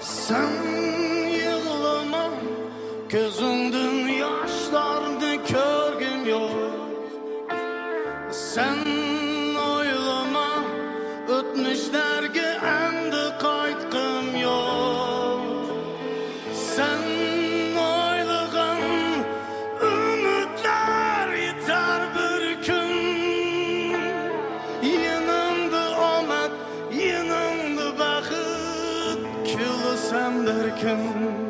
Sen yığlama gözündün yaşlarını kör gün yok. Sen broken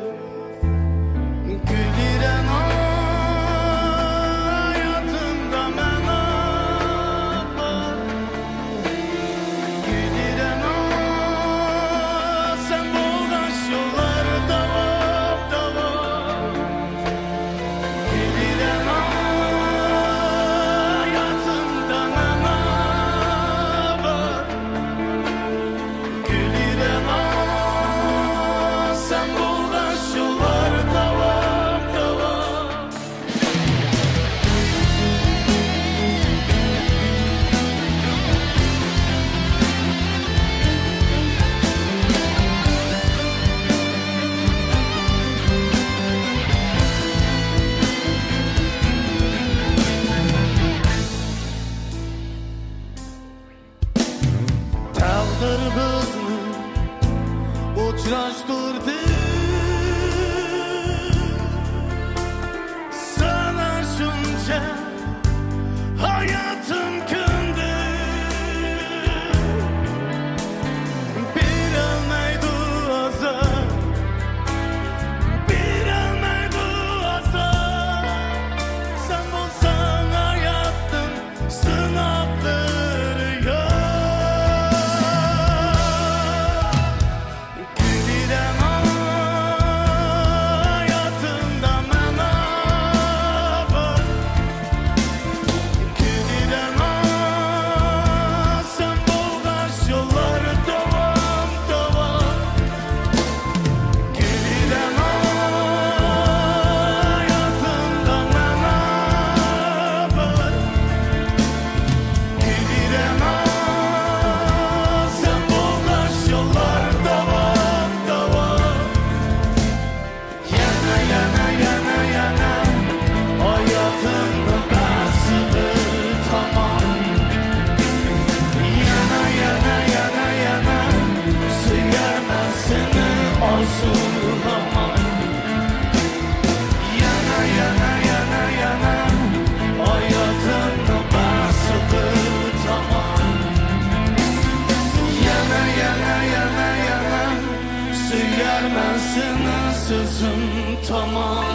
dostlarımızla uçraş dur. vermezsin sözüm tamam.